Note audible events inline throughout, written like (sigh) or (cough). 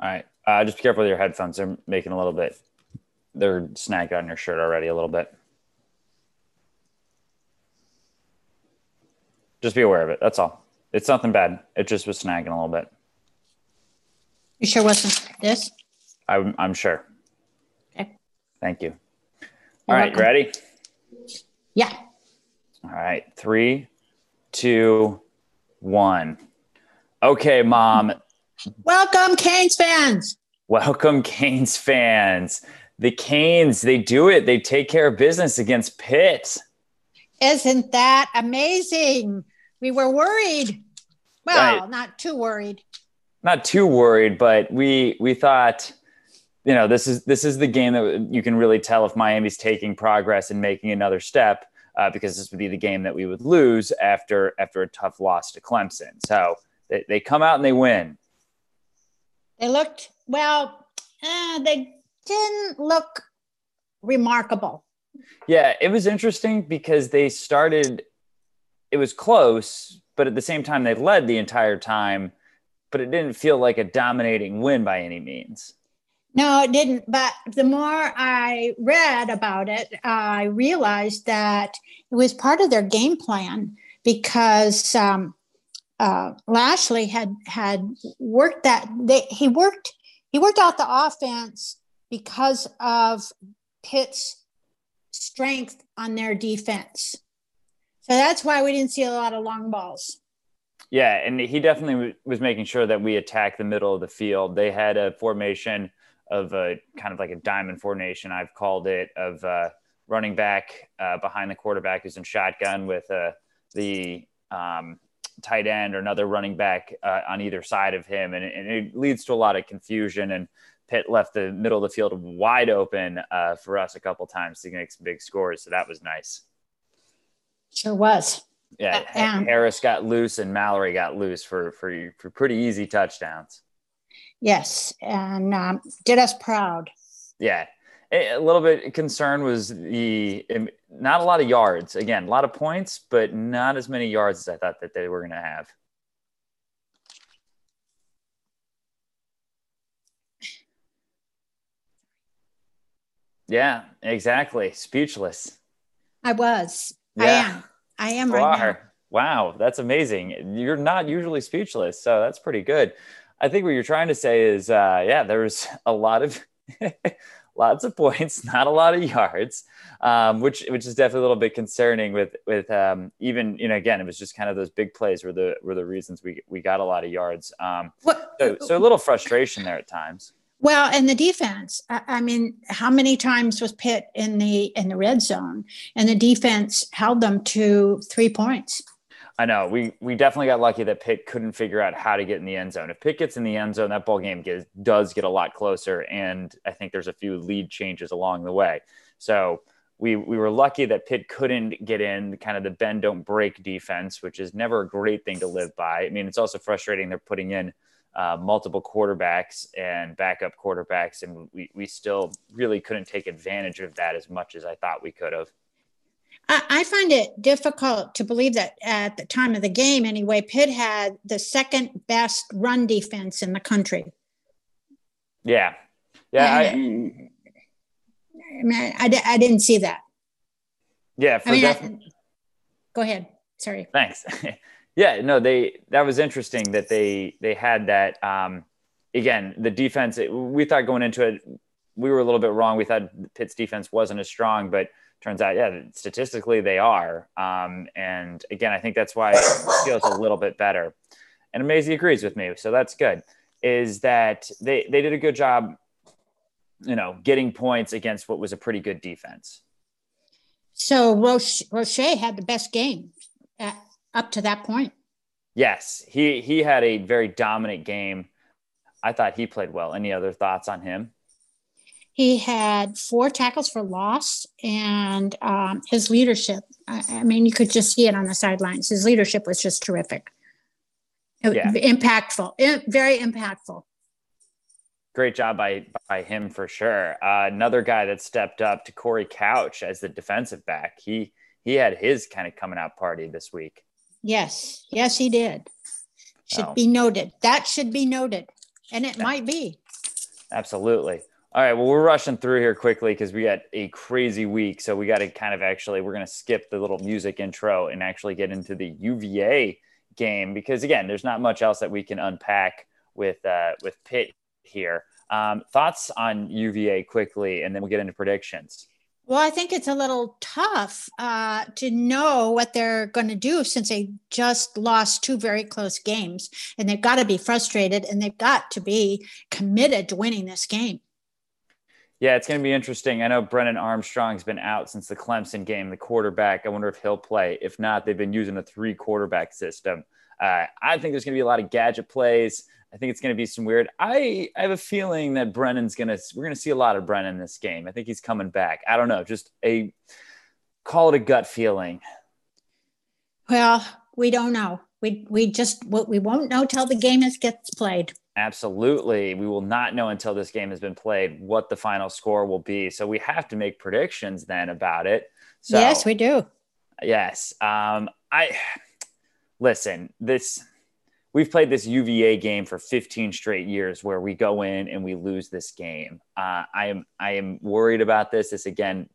All right. Uh, just be careful with your headphones. They're making a little bit, they're snagged on your shirt already a little bit. Just be aware of it. That's all. It's nothing bad. It just was snagging a little bit. You sure wasn't this? I'm, I'm sure. Okay. Thank you. You're All right. welcome. You ready? Yeah. All right. Three, two, one. Okay, mom. Welcome, Canes fans. Welcome, Canes fans. The Canes, they do it. They take care of business against Pitt. Isn't that amazing? We were worried. Well, Right. not too worried. Not too worried, but we we thought, you know, this is this is the game that you can really tell if Miami's taking progress and making another step, uh, because this would be the game that we would lose after after a tough loss to Clemson. So they, they come out and they win. They looked, well, eh, they didn't look remarkable. Yeah, it was interesting because they started, it was close, but at the same time, they led the entire time, but it didn't feel like a dominating win by any means. No, it didn't. But the more I read about it, I realized that it was part of their game plan because um, uh, Lashlee had had worked that. They, he worked he worked out the offense because of Pitt's strength on their defense. So that's why we didn't see a lot of long balls. Yeah, and he definitely w- was making sure that we attack the middle of the field. They had a formation of a kind of like a diamond formation, I've called it, of uh, running back uh, behind the quarterback who's in shotgun with uh, the um, tight end or another running back uh, on either side of him. And, and it leads to a lot of confusion. And Pitt left the middle of the field wide open uh, for us a couple times to make some big scores. So that was nice. Sure was. Yeah, Uh, and- Harris got loose and Mallory got loose for for for pretty easy touchdowns. Yes, and um, did us proud. Yeah, a little bit concerned was the not a lot of yards. Again, a lot of points, but not as many yards as I thought that they were going to have. Yeah, exactly. Speechless. I was. I Yeah. am. I am You right now. Wow, that's amazing. You're not usually speechless, so that's pretty good. I think what you're trying to say is, uh, yeah, there was (laughs) a lot of, lots of points, (laughs) not a lot of yards, um, which which is definitely a little bit concerning. With with um, even you know, again, it was just kind of those big plays were the were the reasons we we got a lot of yards. Um, so, so a little frustration there at times. well, and the defense. I, I mean, how many times was Pitt in the in the red zone, and the defense held them to three points? I know we we definitely got lucky that Pitt couldn't figure out how to get in the end zone. If Pitt gets in the end zone, that ball game gets, does get a lot closer, and I think there's a few lead changes along the way. So we we were lucky that Pitt couldn't get in kind of the bend don't break defense, which is never a great thing to live by. I mean, it's also frustrating they're putting in uh, multiple quarterbacks and backup quarterbacks, and we we still really couldn't take advantage of that as much as I thought we could have. I, I find it difficult to believe that at the time of the game, anyway, Pitt had the second best run defense in the country. Yeah, yeah, I, And, I mean, I, di- I didn't see that. yeah. For I mean, def- I, go ahead. Sorry. Thanks. (laughs) yeah, no, they that was interesting that they they had that. Um, again, the defense. We thought going into it, we were a little bit wrong. We thought Pitt's defense wasn't as strong, but turns out, yeah, statistically they are. Um, and again, I think that's why it feels a little bit better. And Maisie agrees with me, so that's good. Is that they they did a good job, you know, getting points against what was a pretty good defense. So Roche, Roche had the best game at, up to that point. Yes, he he had a very dominant game. I thought he played well. Any other thoughts on him? He had four tackles for loss, and um, his leadership. I, I mean, you could just see it on the sidelines. His leadership was just terrific. Yeah. Impactful, very impactful. Great job by by him for sure. Uh, another guy that stepped up Te'Cory Couch as the defensive back. He he had his kind of coming out party this week. Yes, yes, he did. Should Oh. be noted. That should be noted, and it might be. Absolutely. All right. Well, we're rushing through here quickly because we got a crazy week. So we got to kind of actually, we're going to skip the little music intro and actually get into the UVA game because, again, there's not much else that we can unpack with uh, with Pitt here. Um, thoughts on UVA quickly, and then we'll get into predictions. Well, I think it's a little tough uh, to know what they're going to do since they just lost two very close games, and they've got to be frustrated and they've got to be committed to winning this game. Yeah, it's going to be interesting. I know Brennan Armstrong's been out since the Clemson game, the quarterback. I wonder if he'll play. If not, they've been using a three quarterback system. Uh, I think there's going to be a lot of gadget plays. I think it's going to be some weird. I, I have a feeling that Brennan's going to, we're going to see a lot of Brennan this game. I think he's coming back. I don't know, just a, call it a gut feeling. Well, we don't know. We, we just, we won't know till the game is, gets played. Absolutely. We will not know until this game has been played what the final score will be. So we have to make predictions then about it. So, yes, we do. Yes. Um, I listen, this we've played this UVA game for 15 straight years where we go in and we lose this game. Uh, I am I am worried about this. This again,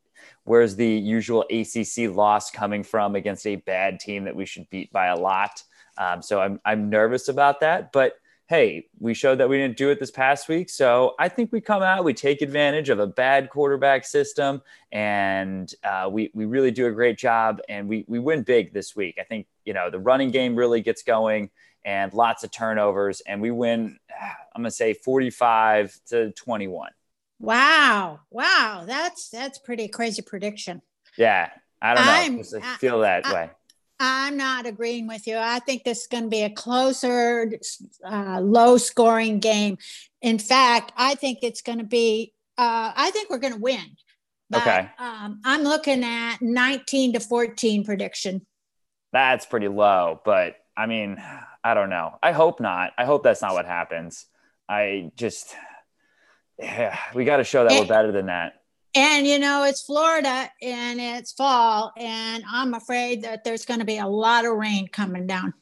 where's the usual ACC loss coming from against a bad team that we should beat by a lot? Um, so I'm I'm nervous about that, but hey, we showed that we didn't do it this past week. So I think we come out, we take advantage of a bad quarterback system, and uh, we, we really do a great job and we, we win big this week. I think, you know, the running game really gets going and lots of turnovers, and we win, I'm going to say 45 to 21. Wow. Wow. That's, that's pretty crazy prediction. Yeah. I don't know. I feel that I, way. I'm not agreeing with you. I think this is going to be a closer, uh, low scoring game. In fact, I think it's going to be, uh, I think we're going to win. But, okay. Um, I'm looking at 19 to 14 prediction. That's pretty low, but I mean, I don't know. I hope not. I hope that's not what happens. I just, yeah, we got to show that and, we're better than that. And you know, it's Florida and it's fall, and I'm afraid that there's going to be a lot of rain coming down.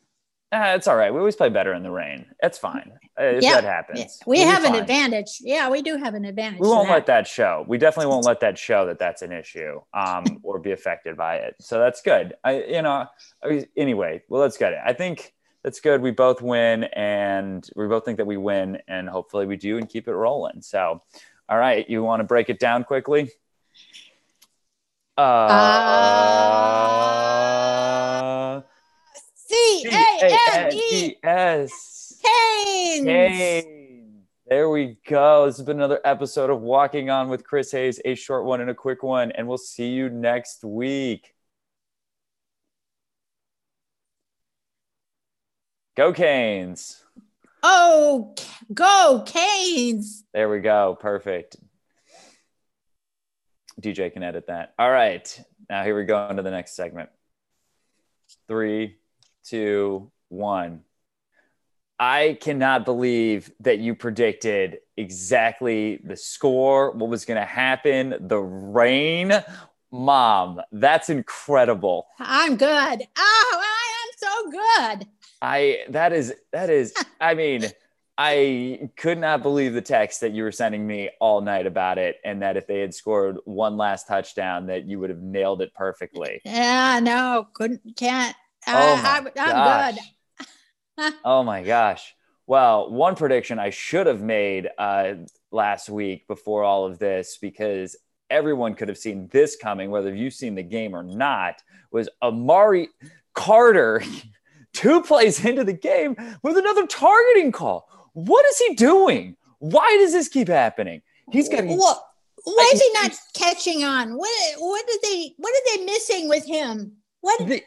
Uh, it's all right. We always play better in the rain. It's fine. Uh, if yeah, that happens, we we'll have an advantage. Yeah, we do have an advantage. We won't that. let that show. We definitely won't let that show that that's an issue um, (laughs) or be affected by it. So that's good. I, you know, anyway, well, that's good. I think that's good. We both win, and we both think that we win, and hopefully we do and keep it rolling. So, all right, you want to break it down quickly? Uh, uh C A N E S. Canes. There we go. This has been another episode of Walking On with Chris Hayes, a short one and a quick one, and we'll see you next week. Go Canes. Oh, go Canes. There we go. Perfect. DJ can edit that. All right. Now here we go into the next segment. Three, two, one. I cannot believe that you predicted exactly the score, what was going to happen, the rain. Mom, that's incredible. I'm good. Oh, I am so good. I that is that is (laughs) I mean I could not believe the text that you were sending me all night about it and that if they had scored one last touchdown that you would have nailed it perfectly. Yeah, no, couldn't can't. Uh, oh my I, am good. (laughs) oh my gosh. Well, one prediction I should have made uh, last week before all of this because everyone could have seen this coming, whether you've seen the game or not, was Amari Carter (laughs) two plays (laughs) into the game with another targeting call. What is he doing? Why does this keep happening? He's getting. got. What? Why is he not catching on? What? What did they? What are they missing with him? What? The,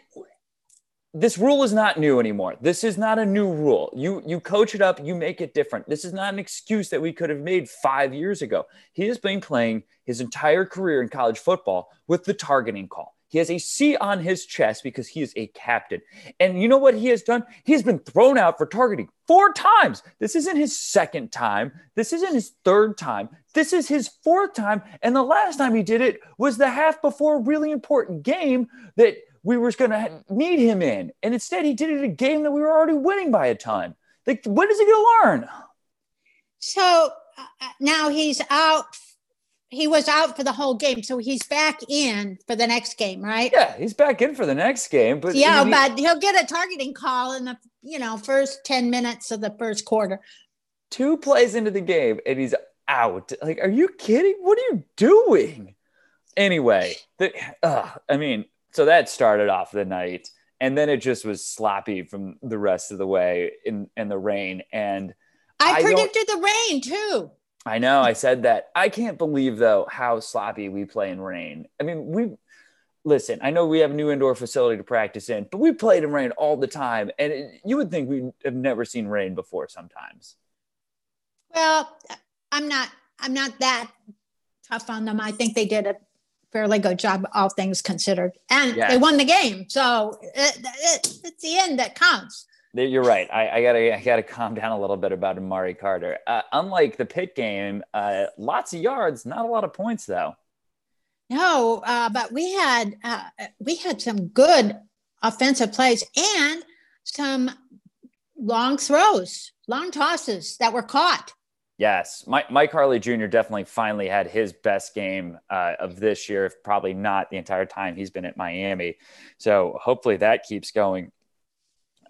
this rule is not new anymore. This is not a new rule. You you coach it up, you make it different. This is not an excuse that we could have made 5 years ago. He has been playing his entire career in college football with the targeting call. He has a C on his chest because he is a captain. And you know what he has done? He has been thrown out for targeting four times. This isn't his second time. This isn't his third time. This is his fourth time. And the last time he did it was the half before a really important game that we were going to need him in. And instead, he did it in a game that we were already winning by a ton. Like, when is he going to learn? So uh, now he's out. He was out for the whole game, so he's back in for the next game, right? Yeah, he's back in for the next game, but yeah, he, but he'll get a targeting call in the you know first ten minutes of the first quarter. Two plays into the game, and he's out. Like, are you kidding? What are you doing? Anyway, the, uh, I mean, so that started off the night, and then it just was sloppy from the rest of the way in in the rain. And I, I predicted the rain too. I know. I said that. I can't believe though how sloppy we play in rain. I mean, we listen. I know we have a new indoor facility to practice in, but we played in rain all the time, and it, you would think we have never seen rain before. Sometimes. Well, I'm not. I'm not that tough on them. I think they did a fairly good job, all things considered, and they won the game. So it, it, it's the end that counts. You're right. I, I, gotta I gotta calm down a little bit about Amari Carter. Uh, unlike the Pitt game, uh, lots of yards, not a lot of points though. No, uh, but we had uh, we had some good offensive plays and some long throws, long tosses that were caught. Yes, Mike, Mike Harley Jr. definitely finally had his best game uh, of this year, if probably not the entire time he's been at Miami. So hopefully that keeps going.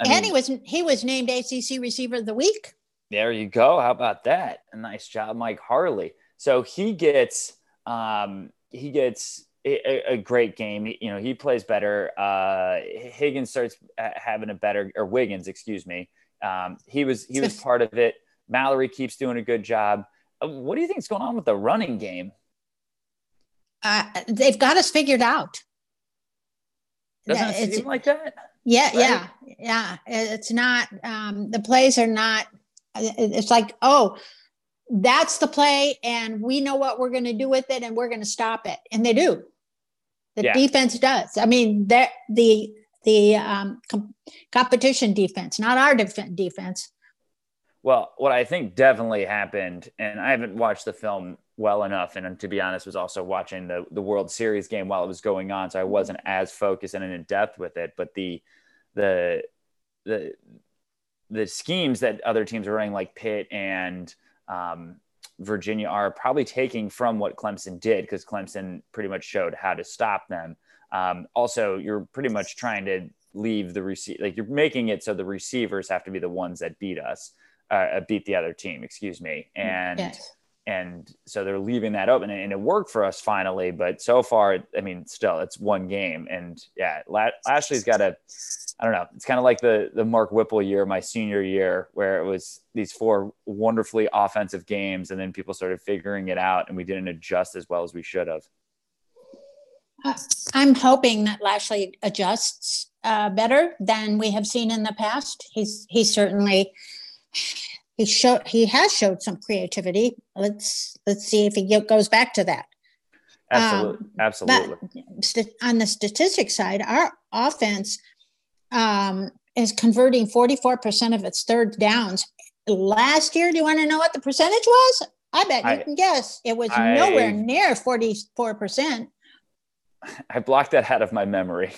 I and mean, he was he was named ACC Receiver of the Week. There you go. How about that? A nice job, Mike Harley. So he gets um, he gets a, a, great game. You know, he plays better. Uh, Higgins starts having a better, or Wiggins, excuse me. Um, he was he was (laughs) part of it. Mallory keeps doing a good job. Uh, what do you think is going on with the running game? Uh, they've got us figured out. Doesn't it seem like that? Yeah, right? yeah, yeah. It's not. Um, the plays are not. It's like, oh, that's the play, and we know what we're going to do with it, and we're going to stop it, and they do. The yeah. defense does. I mean, the the the um, com- competition defense, not our def- defense. Well, what I think definitely happened, and I haven't watched the film well enough, and to be honest, was also watching the the World Series game while it was going on, so I wasn't as focused and in depth with it. But the the the the schemes that other teams are running, like Pitt and um, Virginia, are probably taking from what Clemson did because Clemson pretty much showed how to stop them. Um, also, you're pretty much trying to leave the receive like you're making it so the receivers have to be the ones that beat us uh, beat the other team, excuse me. And yes. And so they're leaving that open, and it worked for us finally. But so far, I mean, still, it's one game, and yeah, Lashlee's got a i don't know. It's kind of like the the Mark Whipple year, my senior year, where it was these four wonderfully offensive games, and then people started figuring it out, and we didn't adjust as well as we should have. I'm hoping that Lashlee adjusts uh, better than we have seen in the past. He's he's certainly he showed he has showed some creativity. Let's let's see if he goes back to that. Absolutely, um, absolutely. But on the statistics side, our offense um, is converting forty four percent of its third downs. Last year, do you want to know what the percentage was? I bet you I, can guess. It was I, nowhere near forty four percent. I blocked that out of my memory.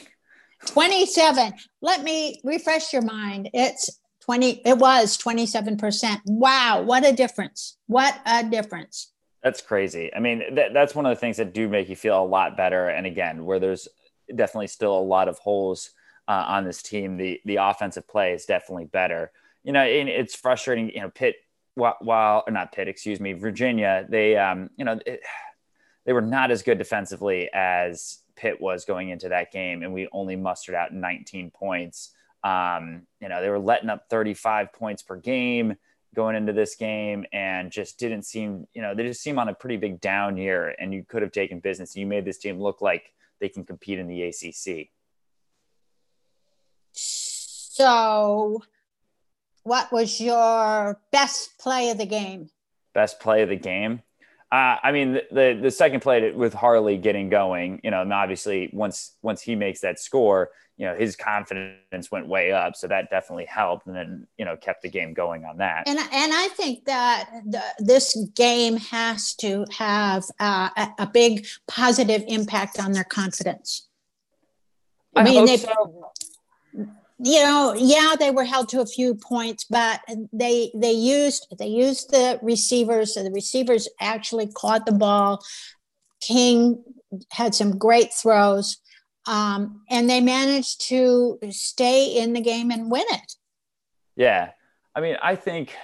27. Let me refresh your mind. It's 20 it was 27% wow what a difference. What a difference. That's crazy. I mean th- that's one of the things that do make you feel a lot better. And again where there's definitely still a lot of holes uh, on this team the the offensive play is definitely better. You know and it's frustrating you know pitt while, or not pitt excuse me virginia they um you know it, they were not as good defensively as pitt was going into that game. And we only mustered out 19 points um, you know, they were letting up 35 points per game going into this game and just didn't seem, you know, they just seem on a pretty big down year and you could have taken business. You made this team look like they can compete in the ACC. So, what was your best play of the game? Best play of the game? Uh, I mean, the, the, the second play with Harley getting going, you know, and obviously once once he makes that score, you know, his confidence went way up, so that definitely helped, and then you know kept the game going on that. And and I think that the, this game has to have uh, a, a, big positive impact on their confidence. I, I mean, they. So. You know, yeah, they were held to a few points, but they they used they used the receivers. So the receivers actually caught the ball. King had some great throws, um, and they managed to stay in the game and win it. Yeah, I mean, I think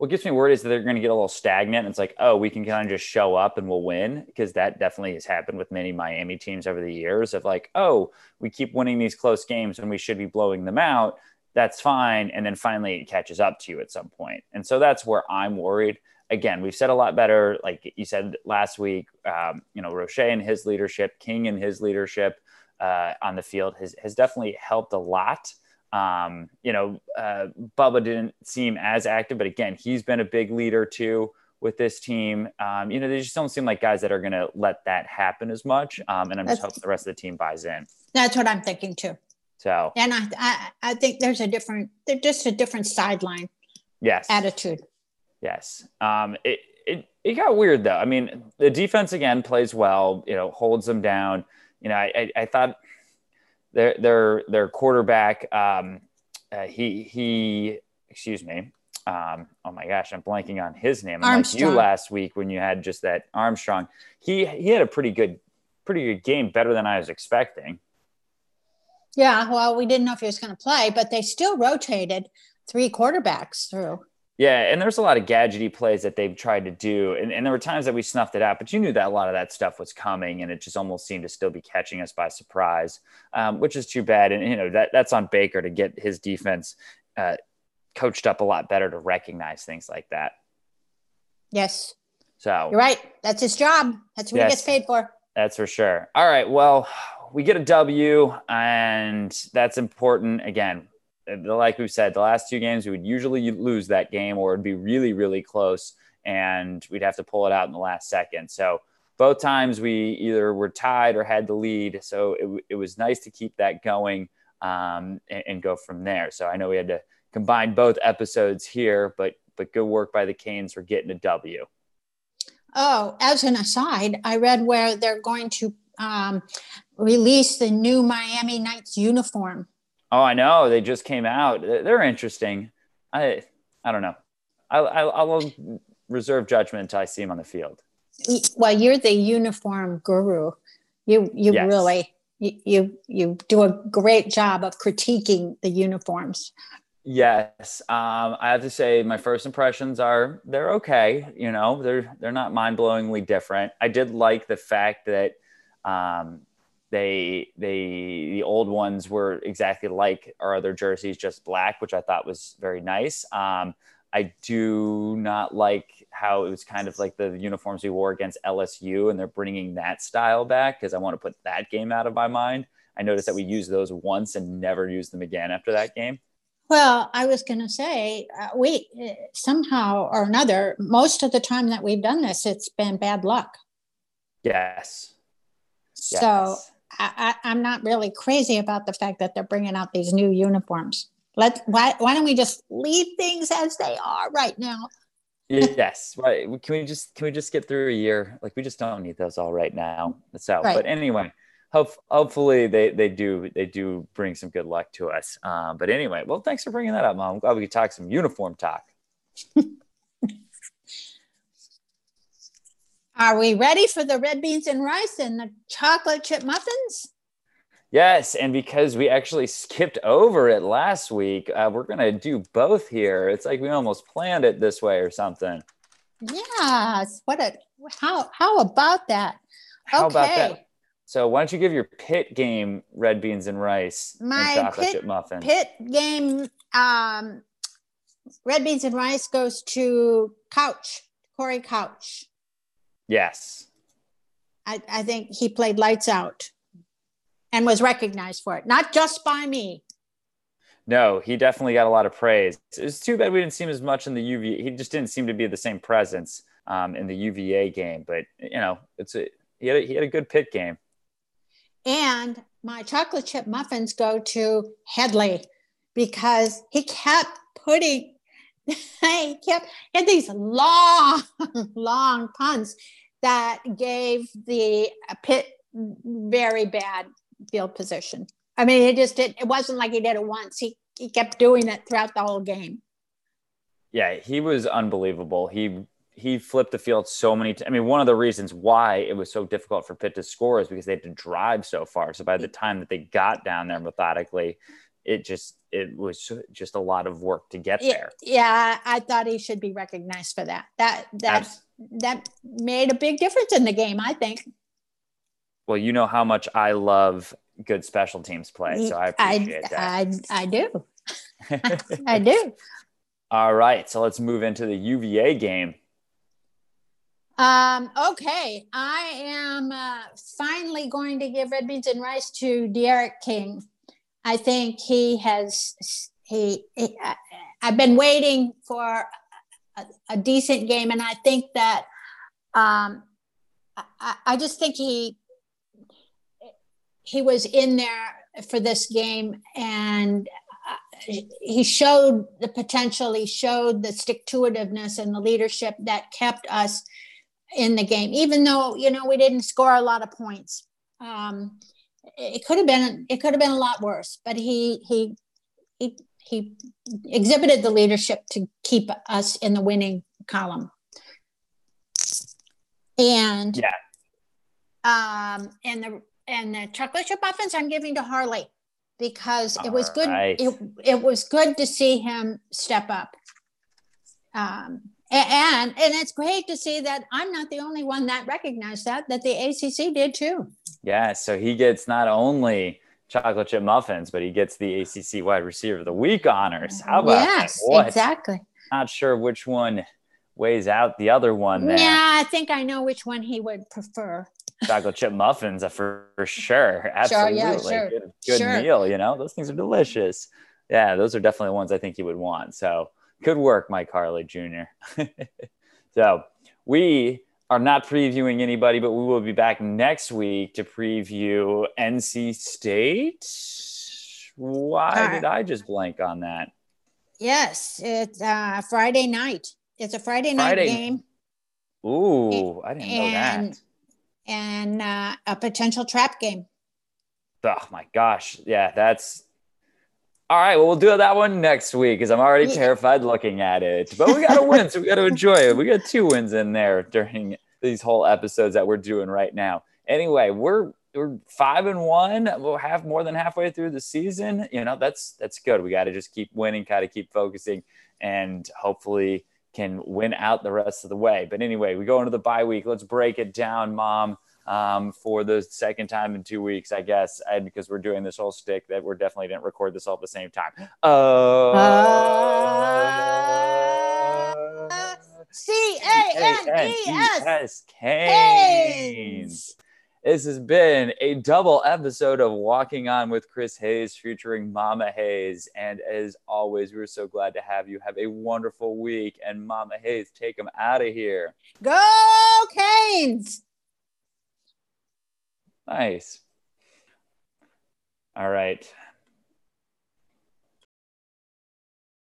what gets me worried is that they're going to get a little stagnant. And it's like, oh, we can kind of just show up and we'll win because that definitely has happened with many Miami teams over the years of like, oh, we keep winning these close games when we should be blowing them out. That's fine. And then finally it catches up to you at some point. And so that's where I'm worried. Again, we've said a lot better. Like you said last week, um, you know, Roche and his leadership, King and his leadership uh, on the field has, has definitely helped a lot. Um, you know, uh, Bubba didn't seem as active, but again, he's been a big leader too with this team. Um, you know, they just don't seem like guys that are going to let that happen as much. Um, and I'm just hoping the rest of the team buys in. That's what I'm thinking too. So, and I, I, I think there's a different, they're just a different sideline. Yes. Attitude. Yes. Um, it, it, it got weird though. I mean, the defense again plays well, you know, holds them down. You know, I, I, I thought their their their quarterback um, uh, he he excuse me um, oh my gosh i'm blanking on his name. I'm like you last week when you had just that armstrong he he had a pretty good pretty good game better than i was expecting. Yeah well we didn't know if he was going to play but they still rotated three quarterbacks through yeah, and there's a lot of gadgety plays that they've tried to do, and, and there were times that we snuffed it out, but you knew that a lot of that stuff was coming, and it just almost seemed to still be catching us by surprise, um, which is too bad. And you know that that's on Baker to get his defense uh, coached up a lot better to recognize things like that. Yes. So you're right. That's his job. That's what yes, he gets paid for. That's for sure. All right. Well, we get a W, and that's important. Again, like we said, the last two games we would usually lose that game or it'd be really, really close and we'd have to pull it out in the last second. So both times we either were tied or had the lead. So it, it was nice to keep that going um, and, and, go from there. So I know we had to combine both episodes here, but but good work by the Canes for getting a W. Oh, as an aside, I read where they're going to um, release the new Miami Nights uniform Oh, I know. They just came out. They're interesting. I I don't know. I, I, I will reserve judgment until I see them on the field. Well, you're the uniform guru. You you yes. really you, you you do a great job of critiquing the uniforms. Yes, um, I have to say my first impressions are they're okay. You know, they're they're not mind blowingly different. I did like the fact that um, they they the old ones were exactly like our other jerseys, just black, which I thought was very nice. Um, I do not like how it was kind of like the uniforms we wore against LSU, and they're bringing that style back because I want to put that game out of my mind. I noticed that we used those once and never used them again after that game. Well, I was going to say, uh, we somehow or another, most of the time that we've done this, it's been bad luck. Yes. So yes. I, am not really crazy about the fact that they're bringing out these new uniforms. Let why why don't we just leave things as they are right now? (laughs) yes. Right. Can we just can we just get through a year? Like we just don't need those all right now. So, right. but anyway, hope hopefully they they do they do bring some good luck to us. Um, but anyway, well, thanks for bringing that up, mom. I'm glad we could talk some uniform talk. (laughs) Are we ready for the red beans and rice and the chocolate chip muffins? Yes, and because we actually skipped over it last week, uh, we're gonna do both here. It's like we almost planned it this way or something. Yes. What a how how about that? How okay. about that? So why don't you give your Pitt game red beans and rice My and chocolate pit, chip muffin? Pitt game um, red beans and rice goes to Couch Corey Couch. Yes. I, I think he played lights out and was recognized for it, not just by me. No, he definitely got a lot of praise. It's too bad we didn't see him as much in the UVA. He just didn't seem to be the same presence um, in the UVA game. But you know, it's a he had a, he had a good Pitt game. And my chocolate chip muffins go to Hedley because he kept putting he kept had these long, (laughs) long punts that gave the Pitt very bad field position. I mean, he just did. It wasn't like he did it once. He he kept doing it throughout the whole game. Yeah, he was unbelievable. He he flipped the field so many. times. I mean, one of the reasons why it was so difficult for Pitt to score is because they had to drive so far. So by the time that they got down there methodically, it just it was just a lot of work to get there. Yeah, I thought he should be recognized for that. That that Abs- that made a big difference in the game. I think. Well, you know how much I love good special teams play, so I appreciate I, that. I I do. (laughs) I do. All right, so let's move into the UVA game. Um, okay, I am uh, finally going to give red beans and rice to D'Eriq King. I think he has he, he I've been waiting for a, a, decent game, and I think that um, I, I just think he he was in there for this game, and uh, he showed the potential. He showed the stick to itiveness and the leadership that kept us in the game, even though you know we didn't score a lot of points. Um, it could have been it could have been a lot worse, but he he he he exhibited the leadership to keep us in the winning column. And yeah, um, and the and the chocolate chip muffins I'm giving to Harley because it was good. Right. It, it was good to see him step up. Um, and and it's great to see that I'm not the only one that recognized that that the ACC did too. Yeah, so he gets not only chocolate chip muffins, but he gets the ACC wide receiver of the week honors. How about yes, that? exactly. Not sure which one weighs out the other one. There. Yeah, I think I know which one he would prefer. Chocolate chip muffins, uh, for, for sure. Absolutely. Sure, yeah, sure. Good, good sure. meal, you know, those things are delicious. Yeah, those are definitely ones I think he would want. So good work, Mike Harley Jr. (laughs) so we are not previewing anybody, but we will be back next week to preview NC State. Why did I just blank on that? Yes, it's uh, Friday night. It's a Friday night Friday. game. Ooh, I didn't know that. And uh, a potential trap game. Oh my gosh. Yeah, that's all right, well, we'll do that one next week because I'm already terrified looking at it. But we got to win, so we got to enjoy it. We got two wins in there during these whole episodes that we're doing right now. Anyway, we're we're five and one. We'll have more than halfway through the season. You know, that's that's good. We got to just keep winning, kind of keep focusing, and hopefully can win out the rest of the way. But anyway, we go into the bye week. Let's break it down, Mom um, for the second time in two weeks, I guess, and because we're doing this whole stick that we're definitely didn't record this all at the same time. Uh, C A N E S Canes. This has been a double episode of Walking On with Chris Hayes featuring Mama Hayes. And as always, we're so glad to have you. Have a wonderful week. And Mama Hayes, take them out of here. Go Canes! Nice. All right.